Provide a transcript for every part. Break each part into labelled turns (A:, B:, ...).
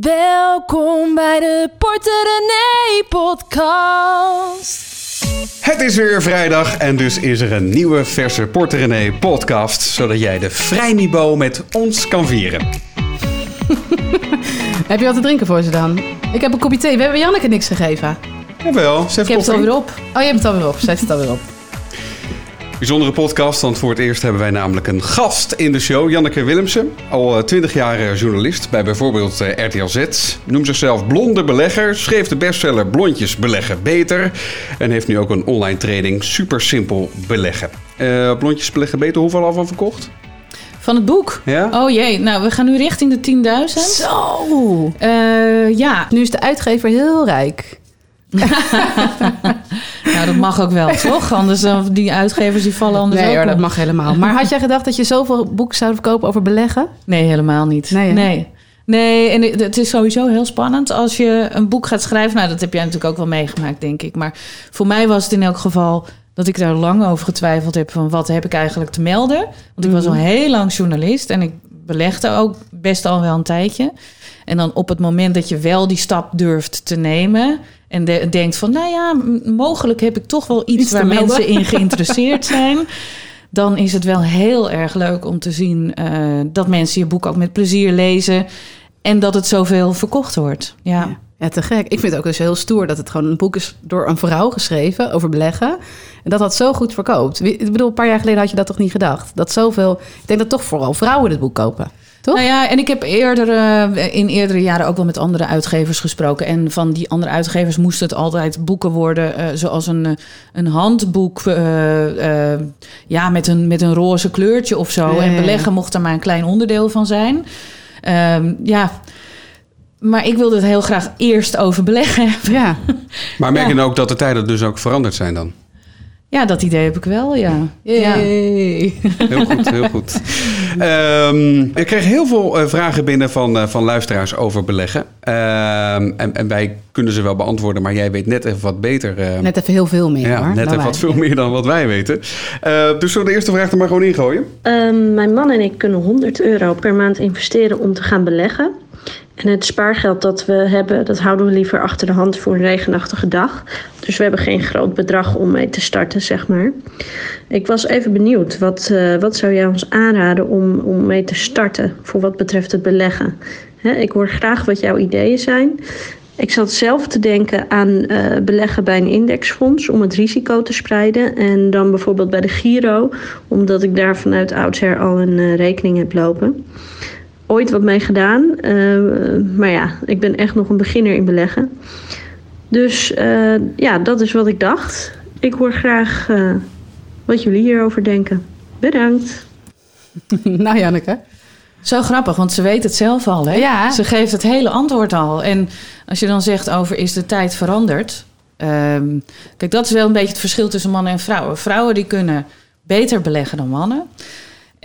A: Welkom bij de Porter René podcast.
B: Het is weer vrijdag en dus is er een nieuwe verse Porter René podcast, zodat jij de vrijniveau met ons kan vieren.
C: Heb je wat te drinken voor ze dan? Ik heb een kopje thee. We hebben Janneke niks gegeven.
B: Jawel, ze
C: Ik heb het alweer op. Oh, je hebt het alweer op. Zet het alweer op.
B: Bijzondere podcast, want voor het eerst hebben wij namelijk een gast in de show. Janneke Willemsen, al twintig jaar eh, journalist bij bijvoorbeeld eh, RTL Z. Noemt zichzelf blonde belegger, schreef de bestseller Blondjes beleggen beter. En heeft nu ook een online training Super Simpel beleggen. Eh, blondjes beleggen beter, hoeveel al van verkocht?
D: Van het boek?
B: Ja?
D: Oh jee, nou we gaan nu richting de 10.000.
C: Zo.
D: Eh, ja,
C: Nu is de uitgever heel rijk.
D: nou dat mag ook wel, toch? Anders dan die uitgevers die vallen anders
C: Nee dat mag helemaal. Maar had jij gedacht dat je zoveel boeken zou verkopen over beleggen?
D: Nee, helemaal niet.
C: Nee,
D: nee. Nee, en het is sowieso heel spannend als je een boek gaat schrijven. Nou, dat heb jij natuurlijk ook wel meegemaakt, denk ik. Maar voor mij was het in elk geval dat ik daar lang over getwijfeld heb... van wat heb ik eigenlijk te melden? Want ik was al heel lang journalist en ik belegde ook best al wel een tijdje. En dan op het moment dat je wel die stap durft te nemen... en de- denkt van, nou ja, mogelijk heb ik toch wel iets, waar
C: melden.
D: mensen in geïnteresseerd zijn... dan is het wel heel erg leuk om te zien eh, dat mensen je boek ook met plezier lezen... en dat het zoveel verkocht wordt. Ja.
C: Ja, te gek. Ik vind het ook dus heel stoer dat het gewoon een boek is door een vrouw geschreven over beleggen. En dat dat zo goed verkoopt. Ik bedoel, een paar jaar geleden had je dat toch niet gedacht? Dat zoveel... Ik denk dat toch vooral vrouwen dit boek kopen. Toch?
D: Nou ja, en ik heb eerder, eh, in eerdere jaren ook wel met andere uitgevers gesproken. En van die andere uitgevers moesten het altijd boeken worden, eh, zoals een, eh, een handboek, eh, eh, ja, met een, met een roze kleurtje of zo. En beleggen mocht er maar een klein onderdeel van zijn. Ehm, ja, maar ik wilde het heel graag eerst over beleggen hebben.
C: Ja.
B: Maar merk je ook dat de tijden dus ook veranderd zijn dan?
D: Ja, dat idee heb ik wel, ja. ja.
B: Heel goed, heel goed. Ehm, ik kreeg heel veel eh, vragen binnen van, eh, van luisteraars over beleggen. Ehm, en, en wij kunnen ze wel beantwoorden, maar jij weet net even wat beter. eh,
C: Net even heel veel meer
B: ja,
C: hoor.
B: net even
C: wij.
B: wat veel meer dan wat wij weten. Eh, dus zullen we de eerste vraag er maar gewoon ingooien?
E: Ehm, mijn man en ik kunnen 100 euro per maand investeren om te gaan beleggen. En het spaargeld dat we hebben, dat houden we liever achter de hand voor een regenachtige dag. Dus we hebben geen groot bedrag om mee te starten, zeg maar. Ik was even benieuwd, wat, eh, wat zou jij ons aanraden om, om mee te starten voor wat betreft het beleggen? Ik hoor graag wat jouw ideeën zijn. Ik zat zelf te denken aan eh, beleggen bij een indexfonds om het risico te spreiden. En dan bijvoorbeeld bij de Giro, omdat ik daar vanuit oudsher al een eh, rekening heb lopen. Ooit wat mee gedaan, eh, maar ja, ik ben echt nog een beginner in beleggen. Dus eh, ja, dat is wat ik dacht. Ik hoor graag eh, wat jullie hierover denken. Bedankt.
C: nou Janneke.
D: Zo grappig, want ze weet het zelf al. Hè?
C: Ja.
D: Ze geeft het hele antwoord al. En als je dan zegt over is de tijd veranderd. ehm, kijk, dat is wel een beetje het verschil tussen mannen en vrouwen. Vrouwen die kunnen beter beleggen dan mannen.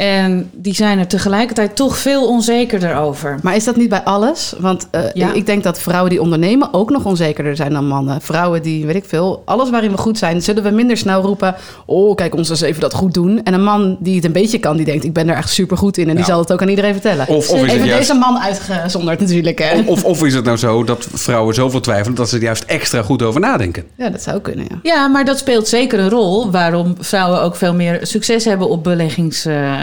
D: En die zijn er tegelijkertijd toch veel onzekerder over.
C: Maar is dat niet bij alles? Want eh,
D: Ja.
C: ik denk dat vrouwen die ondernemen ook nog onzekerder zijn dan mannen. Vrouwen die, weet ik veel, alles waarin we goed zijn, zullen we minder snel roepen: Oh, kijk, ons eens even dat goed doen. En een man die het een beetje kan, die denkt: Ik ben er echt super goed in. En die zal het ook aan iedereen vertellen.
B: Of, of, is het
C: even
B: juist,
C: deze man uitgezonderd natuurlijk. Hè?
B: of, of is het nou zo dat vrouwen zoveel twijfelen dat ze er juist extra goed over nadenken?
C: Ja, dat zou kunnen, ja.
D: Ja, maar dat speelt zeker een rol waarom vrouwen ook veel meer succes hebben op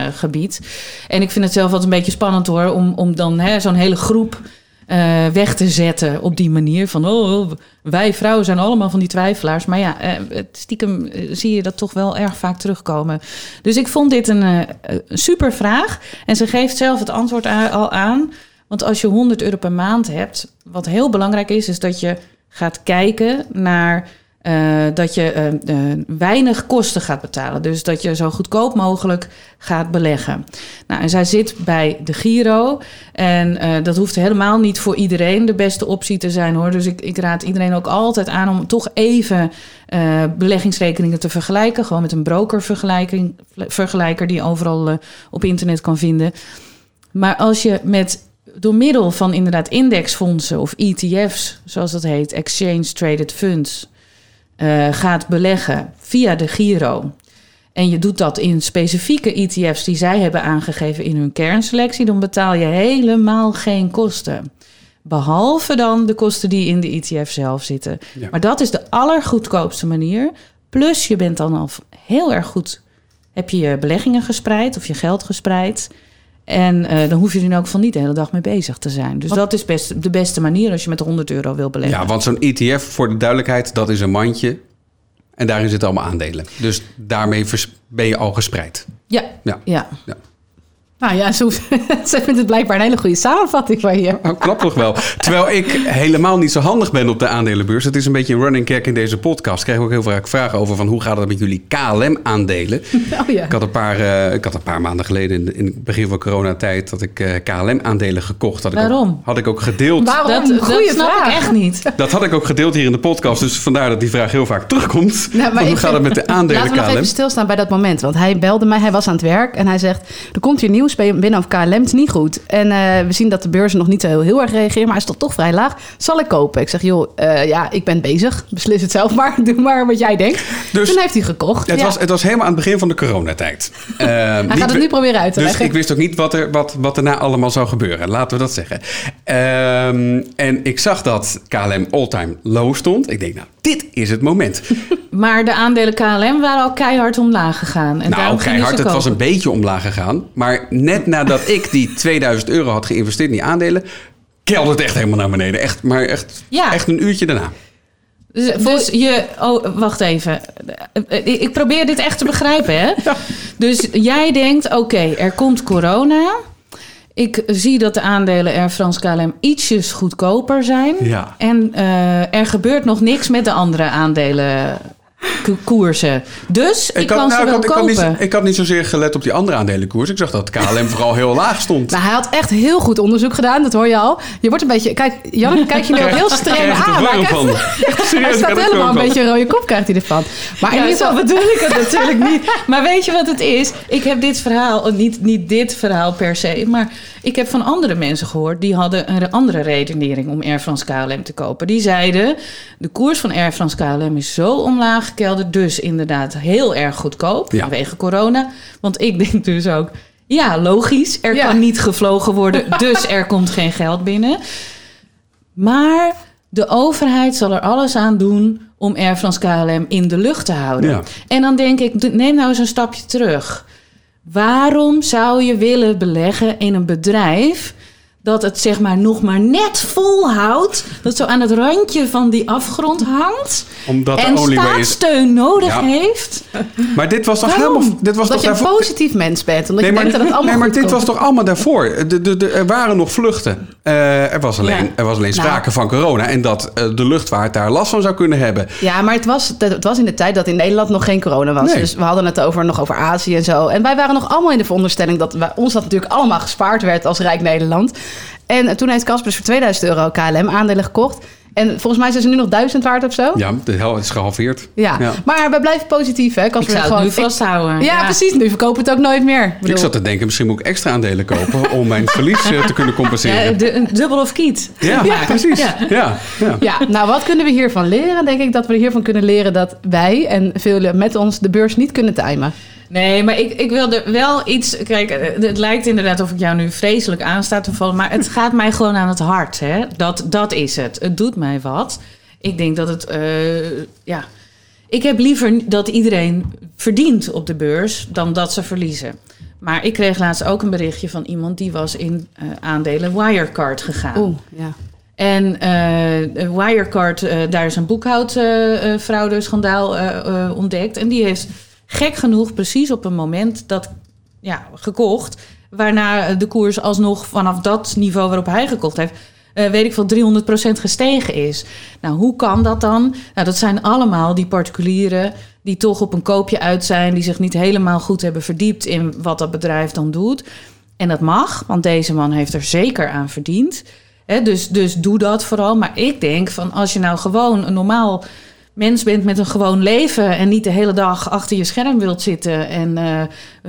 D: beleggingsgebied. en ik vind het zelf altijd een beetje spannend hoor, om, om dan hè, zo'n hele groep eh, weg te zetten op die manier. Van oh, wij vrouwen zijn allemaal van die twijfelaars. Maar ja, het stiekem eh, zie je dat toch wel erg vaak terugkomen. Dus ik vond dit een super vraag. En ze geeft zelf het antwoord al aan. Want als je 100 euro per maand hebt, wat heel belangrijk is, is dat je gaat kijken naar eh, dat je eh, eh, weinig kosten gaat betalen. Dus dat je zo goedkoop mogelijk gaat beleggen. Nou, en zij zit bij de Giro. En dat hoeft helemaal niet voor iedereen de beste optie te zijn hoor. Dus ik, ik raad iedereen ook altijd aan om toch even beleggingsrekeningen te vergelijken. Gewoon met een brokervergelijking, vergelijker die je overal op internet kan vinden. Maar als je met door middel van inderdaad indexfondsen of ETF's, zoals dat heet, Exchange Traded Funds, eh, gaat beleggen via de Giro. En je doet dat in specifieke ETF's die zij hebben aangegeven in hun kernselectie, dan betaal je helemaal geen kosten. Behalve dan de kosten die in de ETF zelf zitten.
B: Ja.
D: Maar dat is de allergoedkoopste manier. Plus je bent dan al heel erg goed. Heb je je beleggingen gespreid of je geld gespreid. En eh, dan hoef je er ook van niet de hele dag mee bezig te zijn. Dus dat is best de beste manier als je met 100 euro wil beleggen.
B: Ja, want zo'n ETF, voor de duidelijkheid, dat is een mandje. En daarin zitten allemaal aandelen. Dus daarmee ben je al gespreid.
D: ja.
B: Ja.
D: ja.
C: Nou ja, ze, ze vindt het blijkbaar een hele goede samenvatting van je.
B: Oh, knap toch wel. Terwijl ik helemaal niet zo handig ben op de aandelenbeurs. Het is een beetje een running gag in deze podcast. Ik krijg ook heel vaak vragen over van hoe gaat het met jullie KLM-aandelen.
C: Oh ja.
B: Ik had een paar, eh, ik had een paar maanden geleden in, in het begin van coronatijd dat ik eh, KLM-aandelen gekocht. Had ik
D: Waarom?
B: Ook, had ik ook gedeeld.
C: Waarom?
D: Dat, dat snap
C: vraag.
D: ik echt niet.
B: Dat had ik ook gedeeld hier in de podcast. Dus vandaar dat die vraag heel vaak terugkomt.
C: Nou, maar
B: hoe
C: ik
B: gaat het met de aandelen
C: Laten we nog
B: KLM?
C: even stilstaan bij dat moment. Want hij belde mij, hij was aan het werk en hij zegt... er komt hier nieuws bij- binnen KLM, het is niet goed. En eh, we zien dat de beurzen nog niet zo heel, heel erg reageren... maar hij is toch toch vrij laag. Zal ik kopen? Ik zeg, joh, eh, ja, ik ben bezig. Beslis het zelf maar. Doe maar wat jij denkt.
B: Dus-
C: Toen heeft hij gekocht.
B: Het,
C: Ja.
B: was, het was helemaal aan het begin van de coronatijd. Eh,
C: hij
B: niet
C: gaat het nu proberen uit te
B: Dus
C: leggen.
B: ik wist ook niet wat, er, wat, wat daarna allemaal zou gebeuren. Laten we dat zeggen. Ehm, en ik zag dat KLM all-time low stond. Ik denk, nou, dit is het moment.
D: Maar de aandelen KLM waren al keihard omlaag gegaan. En
B: nou, keihard. Het was een beetje omlaag gegaan. Maar net nadat ik die 2000 euro had geïnvesteerd in die aandelen... kelderde het echt helemaal naar beneden. Echt, maar echt,
D: Ja.
B: echt een uurtje daarna.
D: Dus, dus je... Oh, wacht even. Ik ik probeer dit echt te begrijpen, hè? Dus jij denkt, oké, er komt corona. Ik zie dat de aandelen Air France KLM ietsjes goedkoper zijn.
B: Ja.
D: En eh, er gebeurt nog niks met de andere aandelen koersen. Dus ik, kan
B: had,
D: ze
B: nou, ik,
D: wel
B: had, ik, had
D: kopen.
B: niet, ik had niet zozeer gelet op die andere aandelenkoers. Ik zag dat KLM vooral heel laag stond.
C: Nou, hij had echt heel goed onderzoek gedaan, dat hoor je al. Je wordt een beetje... Kijk, Janneke kijkt je nu ook heel streng aan. maar ik-
B: van.
C: Hij
B: ik
C: staat helemaal een
B: van.
C: beetje een rode kop krijgt hij ervan. Maar in ieder geval...
D: bedoel ik het natuurlijk niet. Maar weet je wat het is? Ik heb dit verhaal, niet, niet dit verhaal per se, maar ik heb van andere mensen gehoord die hadden een andere redenering om Air France KLM te kopen. Die zeiden: de koers van Air France KLM is zo omlaag dus inderdaad heel erg goedkoop
B: Ja.
D: vanwege corona. Want ik denk dus ook. Ja, logisch. Er
C: Ja.
D: kan niet gevlogen worden, dus er komt geen geld binnen. Maar de overheid zal er alles aan doen om Air France KLM in de lucht te houden.
B: Ja.
D: En dan denk ik, neem nou eens een stapje terug. Waarom zou je willen beleggen in een bedrijf dat het zeg maar nog maar net volhoudt, dat zo aan het randje van die afgrond hangt
B: Omdat
D: en staatssteun nodig
B: Ja.
D: heeft?
B: Maar dit was toch
D: Waarom?
B: helemaal... Dit was
C: Dat
B: toch
C: je een positief mens bent. Omdat
B: Nee,
C: je
B: maar,
C: denkt dat het allemaal
B: nee, maar dit was toch allemaal daarvoor? De, de, de, er waren nog vluchten. Eh, er, was alleen,
D: Ja.
B: er was alleen
C: Nou.
B: sprake van corona. En dat eh, de luchtvaart daar last van zou kunnen hebben.
C: Ja, maar het was, het was in de tijd dat in Nederland nog geen corona was.
B: Nee.
C: Dus we hadden het over, nog over Azië en zo. En wij waren nog allemaal in de veronderstelling dat wij, ons dat natuurlijk allemaal gespaard werd als Rijk Nederland. En toen heeft Casper dus voor 2000 euro KLM-aandelen gekocht. En volgens mij zijn ze nu nog 1000 waard of zo.
B: Ja, de hel is gehalveerd.
C: Ja.
B: Ja.
C: maar we blijven positief, hè?
D: Ik
C: Casper
D: zou het nu
C: gewoon, ik-
D: vasthouden.
C: ja, precies. Nu verkopen we het ook nooit meer. Ik
B: Ik zat te denken, misschien moet ik extra aandelen kopen... om mijn verlies eh, te kunnen
D: Ja,
B: compenseren.
D: de, een dubbel of kiet.
B: Ja,
C: Ja.
B: precies.
D: Ja.
B: Ja. Ja.
C: Ja, nou wat kunnen we hiervan leren? Denk ik dat we hiervan kunnen leren dat wij en velen met ons de beurs niet kunnen timen.
D: Nee, maar ik, ik wilde wel iets. Kijk, eh, het lijkt inderdaad of ik jou nu vreselijk aansta te vallen. Maar het gaat mij gewoon aan het hart. Hè? Dat, dat is het. Het doet mij wat. Ik denk dat het. eh, ja. Ik heb liever dat iedereen verdient op de beurs dan dat ze verliezen. Maar ik kreeg laatst ook een berichtje van iemand die was in eh, aandelen Wirecard gegaan.
C: Oeh, ja.
D: En Wirecard, daar is een boekhoudfraude-schandaal ontdekt. En die heeft gek genoeg precies op een moment dat ja, gekocht. Waarna de koers alsnog vanaf dat niveau waarop hij gekocht heeft... eh, weet ik veel, 300% gestegen is. Nou, hoe kan dat dan? Nou, dat zijn allemaal die particulieren die toch op een koopje uit zijn... die zich niet helemaal goed hebben verdiept in wat dat bedrijf dan doet. En dat mag, want deze man heeft er zeker aan verdiend... Dus, dus doe dat vooral. Maar ik denk van als je nou gewoon een normaal mens bent met een gewoon leven en niet de hele dag achter je scherm wilt zitten en eh,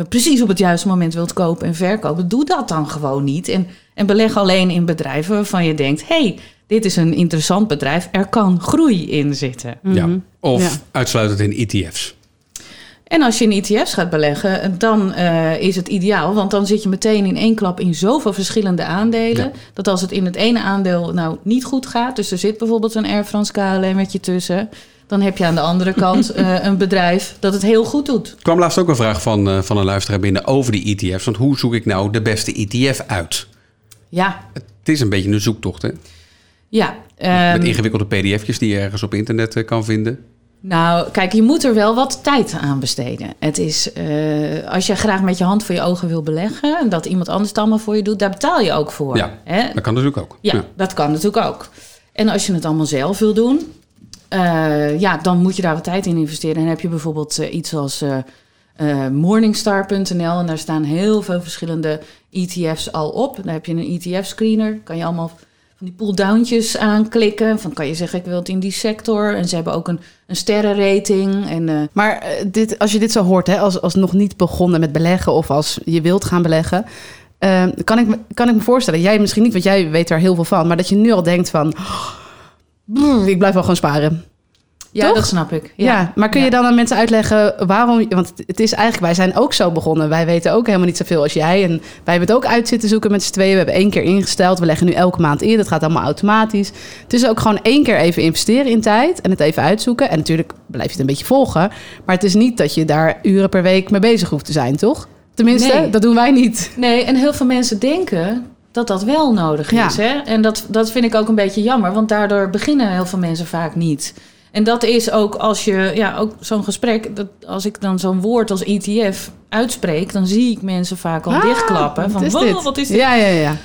D: precies op het juiste moment wilt kopen en verkopen, doe dat dan gewoon niet. En, en beleg alleen in bedrijven waarvan je denkt: hey, dit is een interessant bedrijf, er kan groei in zitten.
B: Ja. Of
C: Ja.
B: uitsluitend in ETF's.
D: En als je in ETF's gaat beleggen, dan eh, is het ideaal. Want dan zit je meteen in één klap in zoveel verschillende aandelen.
B: Ja.
D: Dat als het in het ene aandeel nou niet goed gaat. Dus er zit bijvoorbeeld een Air France KLM met je tussen. Dan heb je aan de andere kant eh, een bedrijf dat het heel goed doet.
B: Er kwam laatst ook een vraag van, eh, van een luisteraar binnen over die ETF's. Want hoe zoek ik nou de beste ETF uit?
D: Ja,
B: Het is een beetje een zoektocht, hè?
D: ja.
B: Met
D: ehm,
B: ingewikkelde pdf'jes die je ergens op internet eh, kan vinden.
D: Nou, kijk, je moet er wel wat tijd aan besteden. Het is, eh, als je graag met je hand voor je ogen wil beleggen... en dat iemand anders het allemaal voor je doet, daar betaal je ook voor.
B: Ja,
D: Hè?
B: Dat kan natuurlijk ook.
D: Ja, dat kan natuurlijk ook. En als je het allemaal zelf wil doen, eh, ja, dan moet je daar wat tijd in investeren. En heb je bijvoorbeeld eh, iets als eh, Morningstar.nl en daar staan heel veel verschillende ETF's al op. Dan heb je een ETF-screener, kan je allemaal van die pull-downtjes aanklikken. Van kan je zeggen, ik wil het in die sector. En ze hebben ook een, een sterrenrating. En,
C: Maar dit, als je dit zo hoort, hè, als, als nog niet begonnen met beleggen of als je wilt gaan beleggen, eh, kan, ik kan ik me voorstellen, jij misschien niet, want jij weet daar heel veel van, maar dat je nu al denkt van, "Brr, ik blijf wel gewoon sparen.
D: ja,
C: Toch?
D: dat snap ik.
C: Ja, maar kun je
D: Ja.
C: dan aan mensen uitleggen waarom? Want het is eigenlijk, wij zijn ook zo begonnen. Wij weten ook helemaal niet zoveel als jij. En wij hebben het ook uit zitten zoeken met z'n tweeën. We hebben één keer ingesteld. We leggen nu elke maand in. Dat gaat allemaal automatisch. Het is ook gewoon één keer even investeren in tijd en het even uitzoeken. En natuurlijk blijf je het een beetje volgen. Maar het is niet dat je daar uren per week mee bezig hoeft te zijn, toch? Tenminste,
D: Nee.
C: dat doen wij niet.
D: Nee, en heel veel mensen denken dat dat wel nodig
C: Ja.
D: is. Hè? En dat, dat vind ik ook een beetje jammer, want daardoor beginnen heel veel mensen vaak niet. En dat is ook als je, ja, ook zo'n gesprek, dat als ik dan zo'n woord als ETF uitspreek, dan zie ik mensen vaak al
C: Ah,
D: dichtklappen.
C: wat
D: Van,
C: is
D: wow,
C: dit?
D: wat is dit?
C: Ja, ja, ja.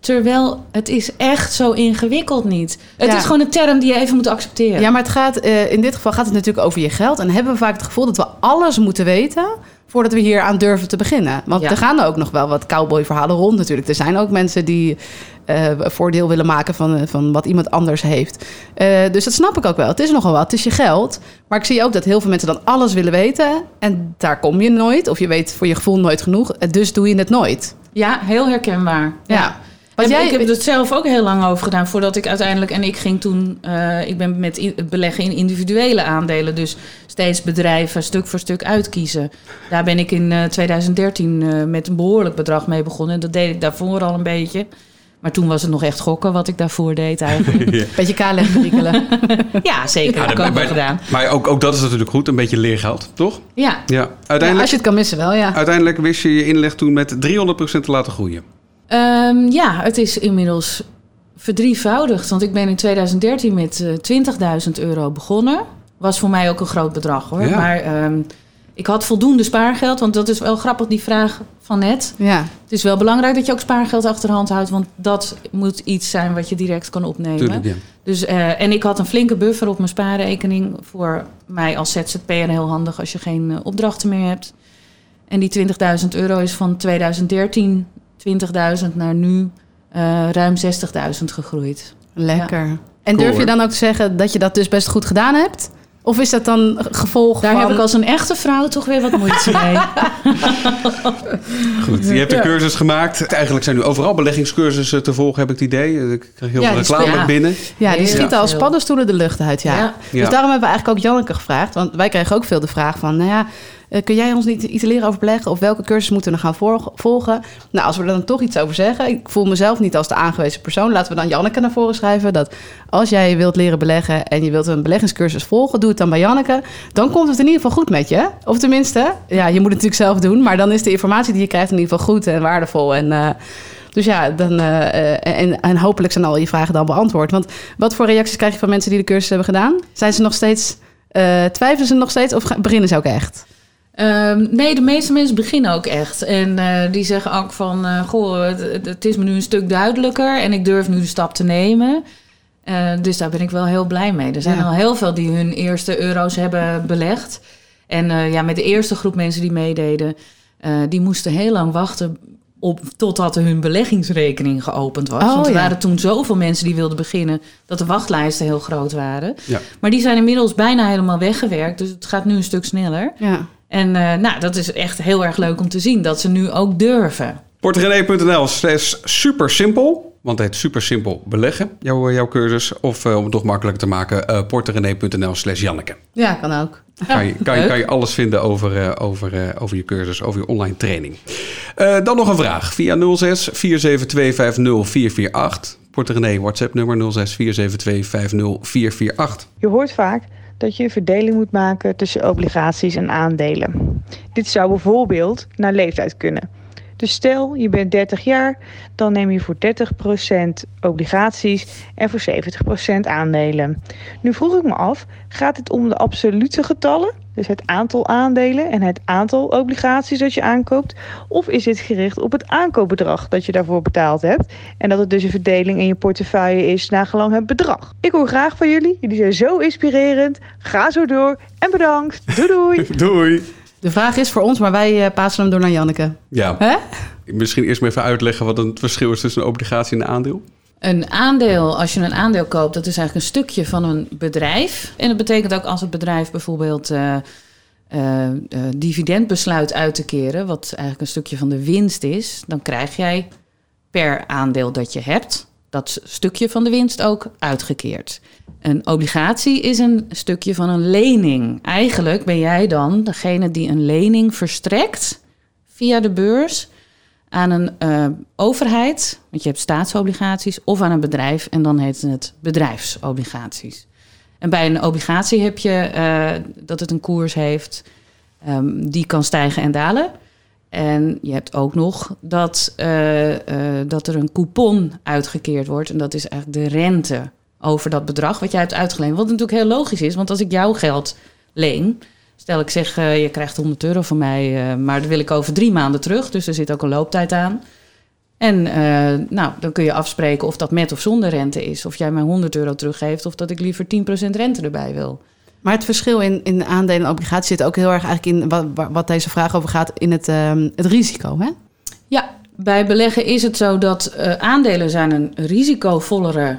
D: Terwijl het is echt zo ingewikkeld niet. Het
C: Ja.
D: is gewoon een term die je even moet accepteren.
C: Ja, maar het gaat, eh, in dit geval gaat het natuurlijk over je geld. En hebben we vaak het gevoel dat we alles moeten weten voordat we hier aan durven te beginnen. Want
D: Ja.
C: er gaan ook nog wel wat cowboy-verhalen rond natuurlijk. Er zijn ook mensen die eh, voordeel willen maken van, eh, van wat iemand anders heeft. Eh, dus dat snap ik ook wel. Het is nogal wat, het is je geld. Maar ik zie ook dat heel veel mensen dan alles willen weten. En daar kom je nooit. Of je weet voor je gevoel nooit genoeg. En Dus doe je het nooit.
D: Ja, heel herkenbaar.
C: Ja.
D: Want jij, ik heb het zelf ook heel lang over gedaan voordat ik uiteindelijk en ik ging toen. ik ben met beleggen in individuele aandelen, dus steeds bedrijven stuk voor stuk uitkiezen. Daar ben ik in eh, 2013 eh, met een behoorlijk bedrag mee begonnen. En dat deed ik daarvoor al een beetje. Maar toen was het nog echt gokken wat ik daarvoor deed eigenlijk.
C: Beetje KLM prikkelen.
D: ja, zeker.
B: Ja,
D: heb ik
B: dat-
D: ook wel
B: maar-
D: gedaan.
B: Maar ook, ook dat is natuurlijk goed. Een beetje leergeld, toch?
D: Ja,
B: Ja.
C: Ja,
B: Uiteindelijk,
C: als je het kan missen wel, ja.
B: uiteindelijk wist je je inleg toen met 300% te laten groeien.
D: Ehm, ja, het is inmiddels verdrievoudigd. Want ik ben in 2013 met eh 20.000 euro begonnen. Was voor mij ook een groot bedrag hoor.
B: Ja.
D: Maar ehm, ik had voldoende spaargeld. Want dat is wel grappig, die vraag van net.
C: Ja,
D: Het is wel belangrijk dat je ook spaargeld achter de hand houdt. Want dat moet iets zijn wat je direct kan opnemen.
B: Tuurlijk, ja.
D: Dus, eh, en ik had een flinke buffer op mijn spaarrekening. Voor mij als ZZP'er heel handig als je geen eh, opdrachten meer hebt. En die 20.000 euro is van 2013 20.000 naar nu eh, ruim 60.000 gegroeid.
C: lekker. En
B: Cool,
C: durf je dan ook te zeggen dat je dat dus best goed gedaan hebt? Of is dat dan gevolg
D: Daar
C: van...
D: heb ik als een echte vrouw toch weer wat moeite mee.
B: Goed, je hebt de
C: Ja.
B: cursus gemaakt. Eigenlijk zijn nu overal beleggingscursussen te volgen, heb ik het idee. Ik krijg heel
C: Ja,
B: veel reclame binnen.
C: Ja, die schieten als paddenstoelen de lucht uit, ja.
D: Ja.
C: Dus
B: Ja.
C: daarom hebben we eigenlijk ook Janneke gevraagd. Want wij kregen ook veel de vraag van... nou ja, eh, kun jij ons niet iets leren over beleggen? Of welke cursus moeten we dan gaan volg- volgen? Nou, als we er dan toch iets over zeggen... ik voel mezelf niet als de aangewezen persoon... laten we dan Janneke naar voren schrijven... dat als jij wilt leren beleggen... en je wilt een beleggingscursus volgen... doe het dan bij Janneke. Dan komt het in ieder geval goed met je. Of tenminste, ja, je moet het natuurlijk zelf doen... maar dan is de informatie die je krijgt in ieder geval goed en waardevol... En, eh, dus ja, dan, eh, en, en hopelijk zijn al je vragen dan beantwoord. Want wat voor reacties krijg je van mensen die de cursus hebben gedaan? Zijn ze nog steeds, twijfelen ze nog steeds of beginnen ze ook echt?
D: Ehm, nee, de meeste mensen beginnen ook echt. En eh, die zeggen ook van, eh, goh, het, het is me nu een stuk duidelijker en ik durf nu de stap te nemen. Eh, dus daar ben ik wel heel blij mee. Er zijn
C: Ja.
D: al heel veel die hun eerste euro's hebben belegd. En ja, met de eerste groep mensen die meededen, die moesten heel lang wachten op totdat hun beleggingsrekening geopend was.
C: Oh,
D: Want er
C: ja.
D: waren toen zoveel mensen die wilden beginnen dat de wachtlijsten heel groot waren.
B: Ja.
D: Maar die zijn inmiddels bijna helemaal weggewerkt, dus het gaat nu een stuk sneller.
C: Ja.
D: En eh, nou, dat is echt heel erg leuk om te zien dat ze nu ook durven.
B: Porterenee.nl slash super simpel. Want het heet super simpel beleggen, jouw, jouw cursus. Of eh, om het nog makkelijker te maken, uh, porterenee.nl slash Janneke.
C: ja, kan ook.
B: Kan je, kan, je,
D: leuk.
B: kan je alles vinden over, eh, over, eh, over je cursus, over je online training. Eh, dan nog een vraag via 06 472 50448. Porte René, WhatsApp nummer 06 472 50448.
F: Je hoort vaak dat je een verdeling moet maken tussen obligaties en aandelen. Dit zou bijvoorbeeld naar leeftijd kunnen. Dus stel je bent 30 jaar, dan neem je voor 30% obligaties en voor 70% aandelen. Nu vroeg ik me af, gaat het om de absolute getallen, dus het aantal aandelen en het aantal obligaties dat je aankoopt, of is dit gericht op het aankoopbedrag dat je daarvoor betaald hebt en dat het dus een verdeling in je portefeuille is nagelang het bedrag? Ik hoor graag van jullie, jullie zijn zo inspirerend. Ga zo door en bedankt. Doei doei.
B: Doei!
C: De vraag is voor ons, maar wij eh, passen hem door naar Janneke.
B: Ja,
C: Hè?
B: misschien eerst maar even uitleggen wat het verschil is tussen een obligatie en een aandeel.
D: Een aandeel, als je een aandeel koopt, dat is eigenlijk een stukje van een bedrijf. En dat betekent ook als het bedrijf bijvoorbeeld eh, eh, eh, dividend besluit uit te keren, wat eigenlijk een stukje van de winst is, dan krijg jij per aandeel dat je hebt, dat stukje van de winst ook uitgekeerd. Een obligatie is een stukje van een lening. Eigenlijk ben jij dan degene die een lening verstrekt via de beurs aan een eh, overheid, want je hebt staatsobligaties, of aan een bedrijf en dan heet het bedrijfsobligaties. En bij een obligatie heb je eh, dat het een koers heeft ehm, die kan stijgen en dalen. En je hebt ook nog dat, eh, dat er een coupon uitgekeerd wordt. En dat is eigenlijk de rente over dat bedrag wat jij hebt uitgeleend. Wat natuurlijk heel logisch is, want als ik jouw geld leen, Stel ik zeg, eh, je krijgt 100 euro van mij, eh, maar dat wil ik over drie maanden terug. Dus er zit ook een looptijd aan. En eh, nou, dan kun je afspreken of dat met of zonder rente is. Of jij mij 100 euro teruggeeft of dat ik liever 10% rente erbij wil.
C: Maar het verschil in, in aandelen en obligaties zit ook heel erg eigenlijk in wat, wat deze vraag over gaat, in het, ehm, het risico. Hè?
D: Ja, bij beleggen is het zo dat aandelen zijn een risicovollere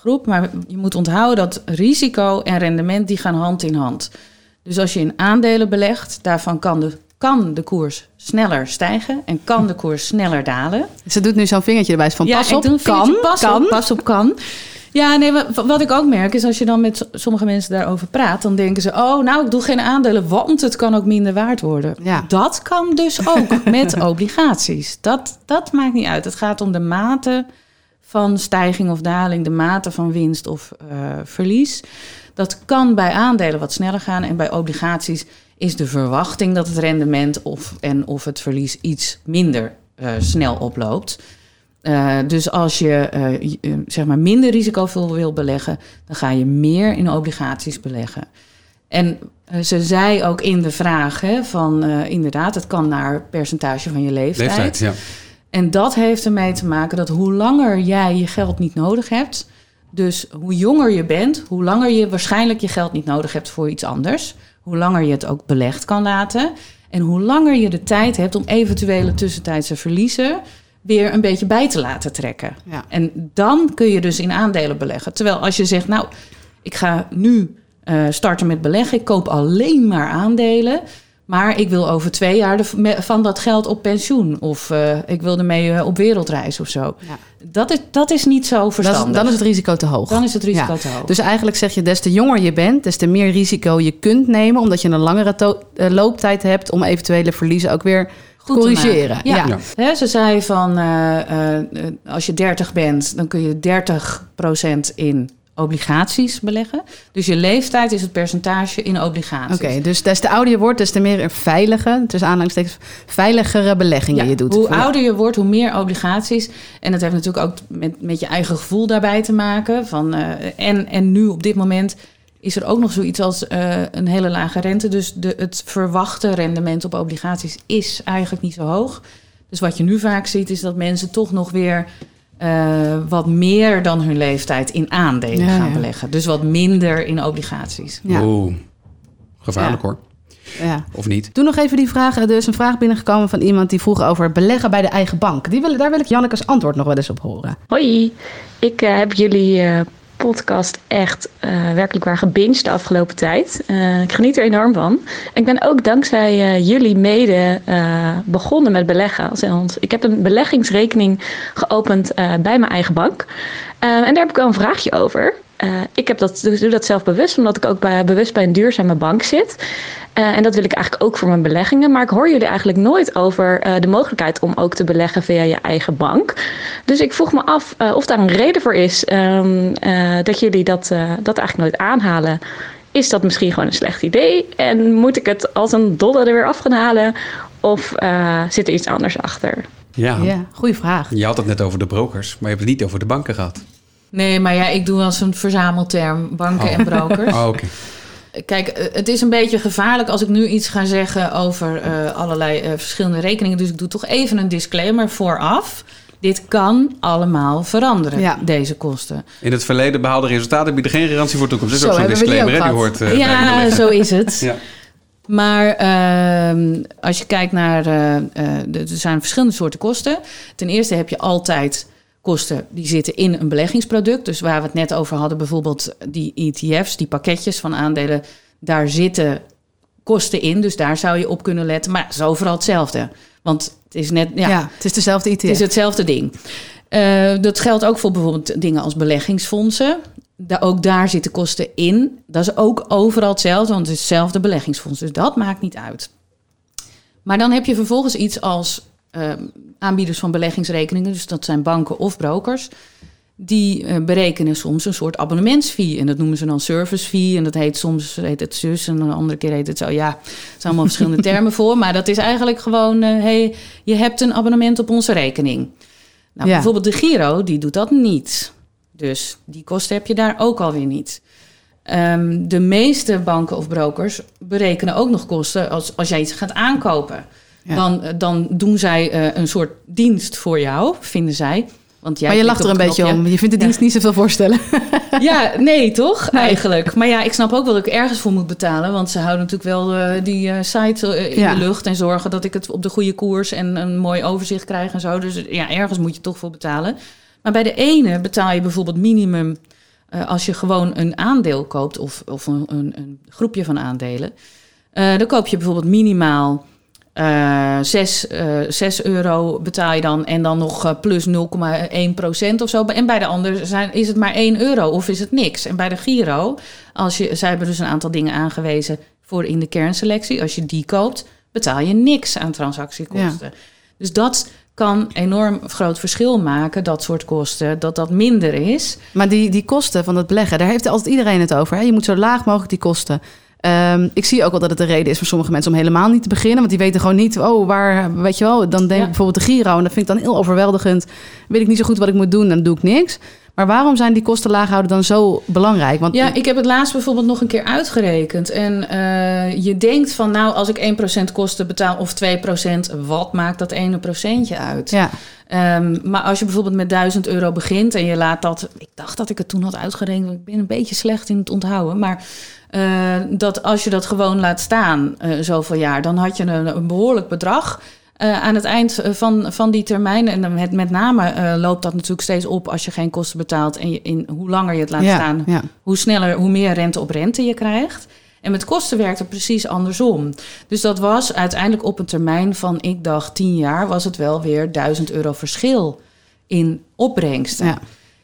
D: groep. Maar je moet onthouden dat risico en rendement die gaan hand in hand. Dus als je in aandelen belegt, daarvan kan de, kan de koers sneller stijgen en kan de koers sneller dalen.
C: Ze doet nu zo'n vingertje erbij van pas
D: ik
C: op, kan,
D: pas
C: kan.
D: op, pas op, kan. Ja, nee, wa- wat ik ook merk is als je dan met sommige mensen daarover praat, dan denken ze: Oh, nou, ik doe geen aandelen, want het kan ook minder waard worden.
C: Ja.
D: Dat kan dus ook met obligaties. Dat, dat maakt niet uit. Het gaat om de mate van stijging of daling, de mate van winst of eh, verlies. Dat kan bij aandelen wat sneller gaan en bij obligaties is de verwachting dat het rendement of, en of het verlies iets minder eh, snel oploopt. Eh, dus als je zeg maar minder risicovol wil beleggen, dan ga je meer in obligaties beleggen. En ze zei ook in de vraag hè, van inderdaad, het kan naar percentage van je leeftijd.
B: Leeftijd, ja.
D: En dat heeft ermee te maken dat hoe langer jij je geld niet nodig hebt, dus hoe jonger je bent, hoe langer je waarschijnlijk je geld niet nodig hebt voor iets anders, hoe langer je het ook belegd kan laten en hoe langer je de tijd hebt om eventuele tussentijdse verliezen weer een beetje bij te laten trekken.
C: Ja.
D: En dan kun je dus in aandelen beleggen. Terwijl als je zegt, nou, ik ga nu eh, starten met beleggen, ik koop alleen maar aandelen. Maar ik wil over twee jaar van dat geld op pensioen. Of eh, ik wil ermee eh, op wereldreis of zo.
C: Ja.
D: Dat, is, dat is niet zo verstandig.
C: dan is het risico te hoog.
D: Dan is het risico
C: Ja.
D: te hoog.
C: Dus eigenlijk zeg je, des te jonger je bent, des te meer risico je kunt nemen, omdat je een langere eh, looptijd hebt om eventuele verliezen ook weer
D: Goed te
C: corrigeren.
D: Ja. Ze zei van als je 30 bent, dan kun je 30% in obligaties beleggen. Dus je leeftijd is het percentage in obligaties.
C: Oké, dus des te ouder je wordt, des te meer veilige, tussen aanhalingstekens, veiligere beleggingen
D: Ja,
C: je doet.
D: Hoe ouder je wordt, hoe meer obligaties. En dat heeft natuurlijk ook met, met je eigen gevoel daarbij te maken. Van, eh, en, en nu op dit moment is er ook nog zoiets als eh, een hele lage rente. Dus de, het verwachte rendement op obligaties is eigenlijk niet zo hoog. Dus wat je nu vaak ziet, is dat mensen toch nog weer eh, wat meer dan hun leeftijd in aandelen
C: Ja,
D: gaan
C: ja.
D: beleggen. Dus wat minder in obligaties.
C: Ja.
B: Oeh, gevaarlijk
C: Ja.
B: hoor.
C: Ja.
B: Of niet?
C: Doe nog even die vraag. Er is een vraag binnengekomen van iemand die vroeg over beleggen bij de eigen bank. Die wil, daar wil ik Janneke's antwoord nog wel eens op horen.
G: Hoi, ik eh, heb jullie eh, podcast echt eh, werkelijk waar gebinged de afgelopen tijd. Eh, ik geniet er enorm van. Ik ben ook dankzij eh, jullie mede begonnen met beleggen. Want ik heb een beleggingsrekening geopend bij mijn eigen bank. En daar heb ik wel een vraagje over. Eh, ik heb dat, doe dat zelf bewust, omdat ik ook bij, bewust bij een duurzame bank zit. Eh, en dat wil ik eigenlijk ook voor mijn beleggingen. Maar ik hoor jullie eigenlijk nooit over eh, de mogelijkheid om ook te beleggen via je eigen bank. Dus ik vroeg me af eh, of daar een reden voor is ehm, eh, dat jullie dat, eh, dat eigenlijk nooit aanhalen. Is dat misschien gewoon een slecht idee? En moet ik het als een dollar er weer af gaan halen? Of eh, zit er iets anders achter?
B: Ja.
C: Ja, goede vraag.
B: Je had het net over de brokers, maar je hebt het niet over de banken gehad.
D: Nee, maar ja, ik doe als een verzamelterm banken
B: Oh.
D: en brokers.
B: Oh, oké.
D: Kijk, eh, het is een beetje gevaarlijk als ik nu iets ga zeggen over eh, allerlei eh, verschillende rekeningen. Dus ik doe toch even een disclaimer vooraf. Dit kan allemaal veranderen,
C: Ja.
D: deze kosten.
B: In het verleden behaalde resultaten bieden geen garantie voor de toekomst. Dat is
C: Zo,
B: ook zo'n
C: hebben we die
B: disclaimer, Die hoort eh,
D: ja, zo is het.
B: Ja.
D: Maar ehm, als je kijkt naar. eh, eh, de- er zijn verschillende soorten kosten. Ten eerste heb je altijd kosten die zitten in een beleggingsproduct. Dus waar we het net over hadden, bijvoorbeeld die ETF's, die pakketjes van aandelen. Daar zitten kosten in. Dus daar zou je op kunnen letten. Maar het is overal hetzelfde. Want het is net.
C: Ja,
D: Ja,
C: het is dezelfde ETF.
D: het is hetzelfde ding. Eh, dat geldt ook voor bijvoorbeeld dingen als beleggingsfondsen. Da- ook daar zitten kosten in. Dat is ook overal hetzelfde, want het is hetzelfde beleggingsfonds. Dus dat maakt niet uit. Maar dan heb je vervolgens iets als eh, aanbieders van beleggingsrekeningen. Dus dat zijn banken of brokers. Die eh, berekenen soms een soort abonnementsfee. En dat noemen ze dan service fee. En dat heet soms heet het zus en een andere keer heet het zo. Ja, er zijn allemaal verschillende termen voor. Maar dat is eigenlijk gewoon... eh, hey, je hebt een abonnement op onze rekening. Nou,
C: Ja.
D: bijvoorbeeld de Giro, die doet dat niet. Dus die kosten heb je daar ook alweer niet. Ehm, de meeste banken of brokers berekenen ook nog kosten als, als jij iets gaat aankopen.
C: Ja.
D: Dan, eh, dan doen zij eh, een soort dienst voor jou, vinden zij. Want jij
C: maar je lacht er een beetje om. Je vindt de dienst niet zoveel voorstellen.
D: Ja, nee, toch? Eigenlijk. Maar ja, ik snap ook wel dat ik ergens voor moet betalen. Want ze houden natuurlijk wel eh, die eh, site in
C: Ja.
D: de lucht. En zorgen dat ik het op de goede koers en een mooi overzicht krijg en zo. Dus ja, ergens moet je toch voor betalen. Maar bij de ene betaal je bijvoorbeeld minimum... als je gewoon een aandeel koopt of, of een, een, een groepje van aandelen... dan koop je bijvoorbeeld minimaal eh 6, eh 6 euro betaal je dan en dan nog eh, plus 0,1 procent of zo. En bij de ander zijn, is het maar 1 euro of is het niks. En bij de Giro, als je, zij hebben dus een aantal dingen aangewezen voor in de kernselectie. Als je die koopt, betaal je niks aan transactiekosten. Dus dat kan enorm groot verschil maken, dat soort kosten, dat dat minder is.
C: Maar die, die kosten van het beleggen, daar heeft altijd iedereen het over. Hè? Je moet zo laag mogelijk die kosten. Ehm, ik zie ook wel dat het een reden is voor sommige mensen om helemaal niet te beginnen. Want die weten gewoon niet, oh, waar, weet je wel. Dan denk ik bijvoorbeeld de Giro. En dat vind ik dan heel overweldigend. Weet ik niet zo goed wat ik moet doen, dan doe ik niks. Maar waarom zijn die kosten laag houden dan zo belangrijk? Want
D: Ja, ik heb het laatst bijvoorbeeld nog een keer uitgerekend. En eh, je denkt van, nou, als ik 1% kosten betaal of 2%, wat maakt dat ene procentje uit?
C: ja,
D: Ehm, maar als je bijvoorbeeld met 1000 euro begint en je laat dat... Ik dacht dat ik het toen had uitgerekend, want ik ben een beetje slecht in het onthouden. Maar eh, dat als je dat gewoon laat staan eh, zoveel jaar... dan had je een, een behoorlijk bedrag eh, aan het eind van, van die termijn. En met, met name loopt dat natuurlijk steeds op als je geen kosten betaalt... en je, in, hoe langer je het laat
C: ja,
D: staan,
C: ja.
D: hoe sneller, hoe meer rente op rente je krijgt. En met kosten werkt het precies andersom. Dus dat was uiteindelijk op een termijn van, ik dacht, 10 jaar, was het wel weer 1000 euro verschil in opbrengsten.
C: Ja.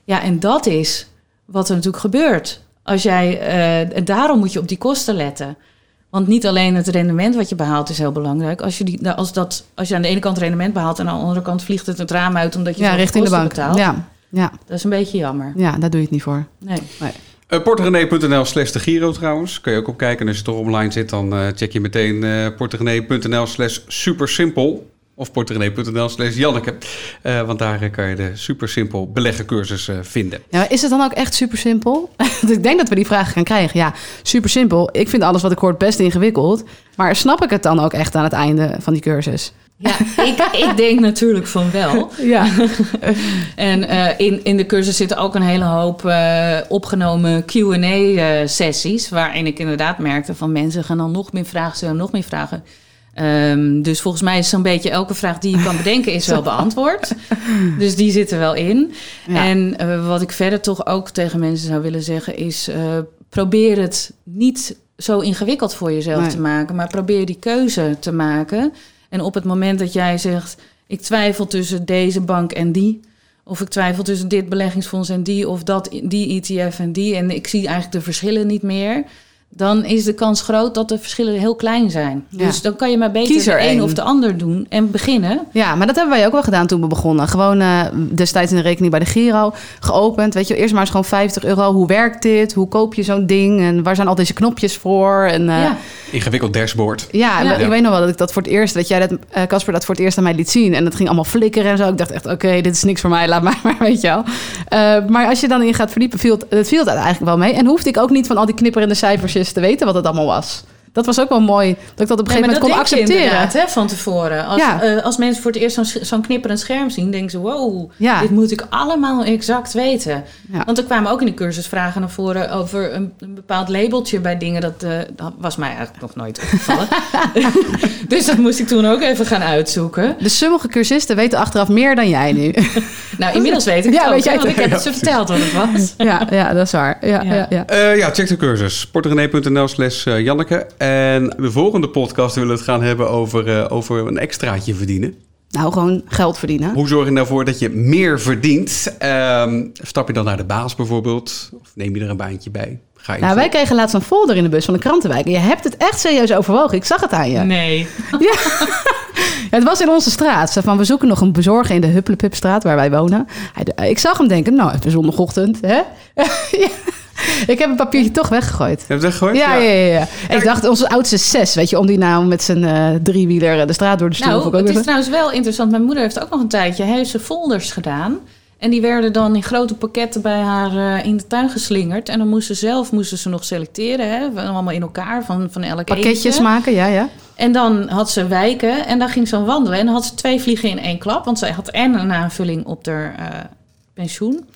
D: Ja, en dat is wat er natuurlijk gebeurt. Als jij, eh, en daarom moet je op die kosten letten. Want niet alleen het rendement wat je behaalt is heel belangrijk. Als je, die, nou, als dat, als je aan de ene kant rendement behaalt en aan de andere kant vliegt het het raam uit omdat je
C: ja richting de bank.
D: betaalt.
C: Ja, ja,
D: Dat is een beetje jammer.
C: ja, daar doe je het niet voor.
D: Nee.
B: Uh, Portegenee.nl slash de Giro trouwens. Kun je ook op kijken. En als je toch online zit, dan eh, check je meteen uh, Portegenee.nl slash supersimpel. Of Portegenee.nl slash Janneke. Want daar kan je de supersimpel beleggencursus vinden.
C: Is het dan ook echt super simpel? ik denk dat we die vraag gaan krijgen. Ja, super simpel. Ik vind alles wat ik hoor best ingewikkeld. Maar snap ik het dan ook echt aan het einde van die cursus?
D: Ja, ik, ik denk natuurlijk van wel.
C: Ja.
D: en uh, in, in de cursus zitten ook een hele hoop uh, opgenomen Q&A-sessies... waarin ik inderdaad merkte van mensen gaan dan nog meer vragen, stellen nog meer vragen... Um, dus volgens mij is zo'n beetje elke vraag die je kan bedenken is wel beantwoord. Dus die zit er wel in. Ja. En wat ik verder toch ook tegen mensen zou willen zeggen is... Probeer het niet zo ingewikkeld voor jezelf nee. te maken... maar probeer die keuze te maken. En op het moment dat jij zegt... ik twijfel tussen deze bank en die... Of ik twijfel tussen dit beleggingsfonds en die of dat, die ETF en die. En ik zie eigenlijk de verschillen niet meer. Dan is de kans groot dat de verschillen heel klein zijn.
C: Ja.
D: Dus dan kan je maar beter
C: er
D: de een
C: één.
D: of de ander doen en beginnen.
C: Ja, maar dat hebben wij ook wel gedaan toen we begonnen. Gewoon eh, destijds in de rekening bij de Giro geopend. Weet je, eerst maar eens gewoon 50 euro. Hoe werkt dit? Hoe koop je zo'n ding? En waar zijn al deze knopjes voor? En, eh,
D: ja.
B: Ingewikkeld dashboard.
C: Ja,
D: Ja.
C: ik weet nog wel dat ik dat voor het eerst, dat jij dat, eh, Casper, dat voor het eerst aan mij liet zien. En dat ging allemaal flikkeren en zo. Ik dacht echt, oké, dit is niks voor mij, laat mij maar, weet je wel. Eh, maar als je dan in gaat verdiepen, viel het, het viel het eigenlijk wel mee. En hoefde ik ook niet van al die knipperende cijfertjes te weten wat het allemaal was. Dat was ook wel mooi, dat ik dat op een gegeven
D: maar
C: moment
D: dat
C: kon accepteren.
D: inderdaad, hè, van tevoren. Als,
C: Ja.
D: eh, als mensen voor het eerst zo'n zo'n knipperend scherm zien, denken ze: wow,
C: Ja.
D: dit moet ik allemaal exact weten.
C: Ja.
D: Want er kwamen ook in de cursus vragen naar voren over een, een bepaald labeltje bij dingen. Dat, eh, dat was mij eigenlijk nog nooit opgevallen. dus dat moest ik toen ook even gaan uitzoeken.
C: Dus sommige cursisten weten achteraf meer dan jij nu.
D: Nou, inmiddels weet ik
C: Ja,
D: het ook,
C: weet jij
D: want ik heb het ze verteld wat het was.
C: ja, ja, dat is waar. Ja,
D: Ja.
C: ja. Ja,
B: Eh, ja, check de cursus. sportrené.nl slash Janneke. En de volgende podcast willen we het gaan hebben over, eh, over een extraatje verdienen.
C: Nou, gewoon geld verdienen.
B: Hoe zorg je nou voor dat je meer verdient? Ehm, stap je dan naar de baas bijvoorbeeld? Of neem je er een baantje bij? Ga je
C: Nou, wij kregen laatst een folder in de bus van de krantenwijk. En je hebt het echt serieus overwogen. Ik zag het aan je.
D: Nee.
C: Ja, het was in onze straat. Van, we zoeken nog een bezorger in de Hupplepupstraat waar wij wonen. Ik zag hem denken, nou, even zondagochtend. Hè? Ja. Ik heb een papiertje toch weggegooid.
B: Je hebt het weggegooid?
C: Ja, ja, ja. ja. Ik dacht, onze oudste zes, weet je, om die nou met zijn eh, driewieler de straat door te sturen.
D: Nou, het is trouwens wel interessant. Mijn moeder heeft ook nog een tijdje heeft ze folders gedaan. En die werden dan in grote pakketten bij haar eh, in de tuin geslingerd. En dan moesten ze zelf moesten ze nog selecteren. Hè, allemaal in elkaar van, van elk
C: Pakketjes maken, ja, ja.
D: En dan had ze wijken en dan ging ze dan wandelen. En dan had ze twee vliegen in één klap. Want zij had en een aanvulling op haar eh, pensioen.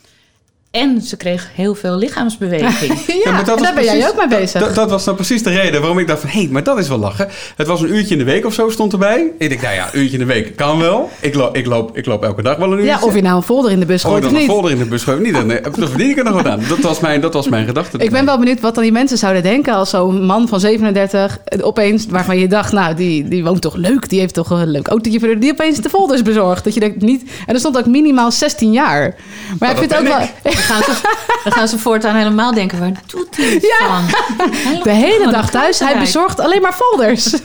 D: En ze kreeg heel veel lichaamsbeweging.
C: Ja,
B: maar dat
C: en
B: was
C: daar ben jij ook mee bezig.
B: Dat, dat was dan precies de reden waarom ik dacht van... hé, hey, maar dat is wel lachen. Het was een uurtje in de week of zo stond erbij. Ik denk, nou ja, een uurtje in de week kan wel. Ik, loop, ik, loop, ik loop elke dag wel een uurtje.
C: ja, of je nou een folder in de bus
B: Oh,
C: gooit of
B: een
C: niet.
B: folder in de bus gooien. Niet, dan, nee, dan verdien ik er nog wat aan. Dat was mijn, dat was mijn gedachte.
C: Ik ben wel benieuwd wat dan die mensen zouden denken als zo'n man van 37 opeens, waarvan je dacht, nou, die, die woont toch leuk, die heeft toch een leuk autootje voor die opeens de folders bezorgd. Dat je denkt niet. En er stond ook minimaal 16 jaar. Maar ik
B: dat
C: vind het ook wel.
D: Dan gaan, ze, dan gaan ze voortaan helemaal denken, waar doet hij het
C: Ja.
D: van?
C: De hele dag thuis, hij bezorgt alleen maar folders.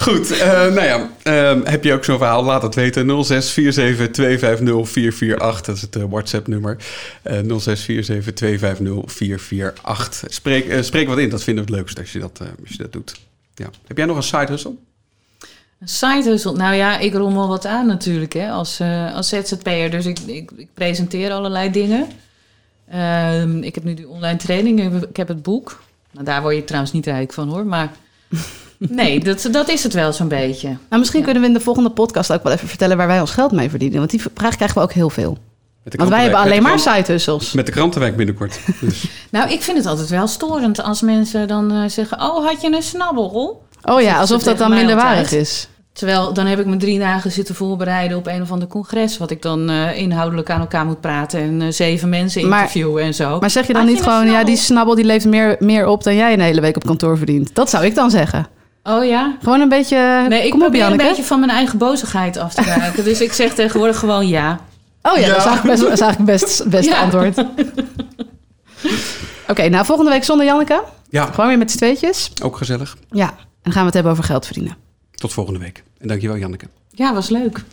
B: Goed, eh, nou ja, ehm, heb je ook zo'n verhaal? Laat het weten. 0647250448, dat is het eh, WhatsApp-nummer. Eh 0647250448. Spreek, eh, spreek wat in, dat vinden we het leukst als je dat, eh, als je dat doet. Ja. Heb jij nog een side hustle?
D: Een side hustle. Nou ja, ik rommel wat aan natuurlijk hè, als, eh, als ZZP'er. Dus ik, ik, ik presenteer allerlei dingen. Ehm, ik heb nu die online training. ik heb- Ik heb het boek. Nou, daar word je trouwens niet rijk van hoor. Maar nee, dat, dat is het wel zo'n beetje.
C: Nou, misschien
D: Ja.
C: kunnen we in de volgende podcast ook wel even vertellen waar wij ons geld mee verdienen. Want die vraag krijgen we ook heel veel. Want wij hebben alleen maar
B: krant-
C: side hustles.
B: Met de krantenwijk binnenkort. Dus.
D: Nou, ik vind het altijd wel storend als mensen dan eh, zeggen... Oh, had je een snabbel?
C: Oh ja, alsof dat dan minderwaardig is.
D: Terwijl dan heb ik me drie dagen zitten voorbereiden op een of ander congres... wat ik dan eh, inhoudelijk aan elkaar moet praten... en eh, zeven mensen
C: Maar-
D: interviewen en zo.
C: Maar zeg je dan
D: Had
C: niet gewoon, ja, die snabbel die leeft meer, meer op dan jij een hele week op kantoor verdient? Dat zou ik dan zeggen.
D: Oh ja?
C: Gewoon een beetje.
D: Nee, ik
C: kom op, Janneke.
D: een beetje van mijn eigen bozigheid af te raken. dus ik zeg tegenwoordig gewoon ja.
C: Oh ja, dat is eigenlijk best, dat is eigenlijk best het beste
D: Ja.
C: antwoord. Oké, nou volgende week zonder Janneke.
B: Ja,
C: Gewoon weer met z'n tweetjes.
B: ook gezellig.
C: Ja, dan gaan we het hebben over geld verdienen.
B: Tot volgende week. En dankjewel Janneke.
D: Ja, was leuk.